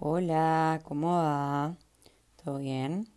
Hola, ¿cómo va? ¿Todo bien?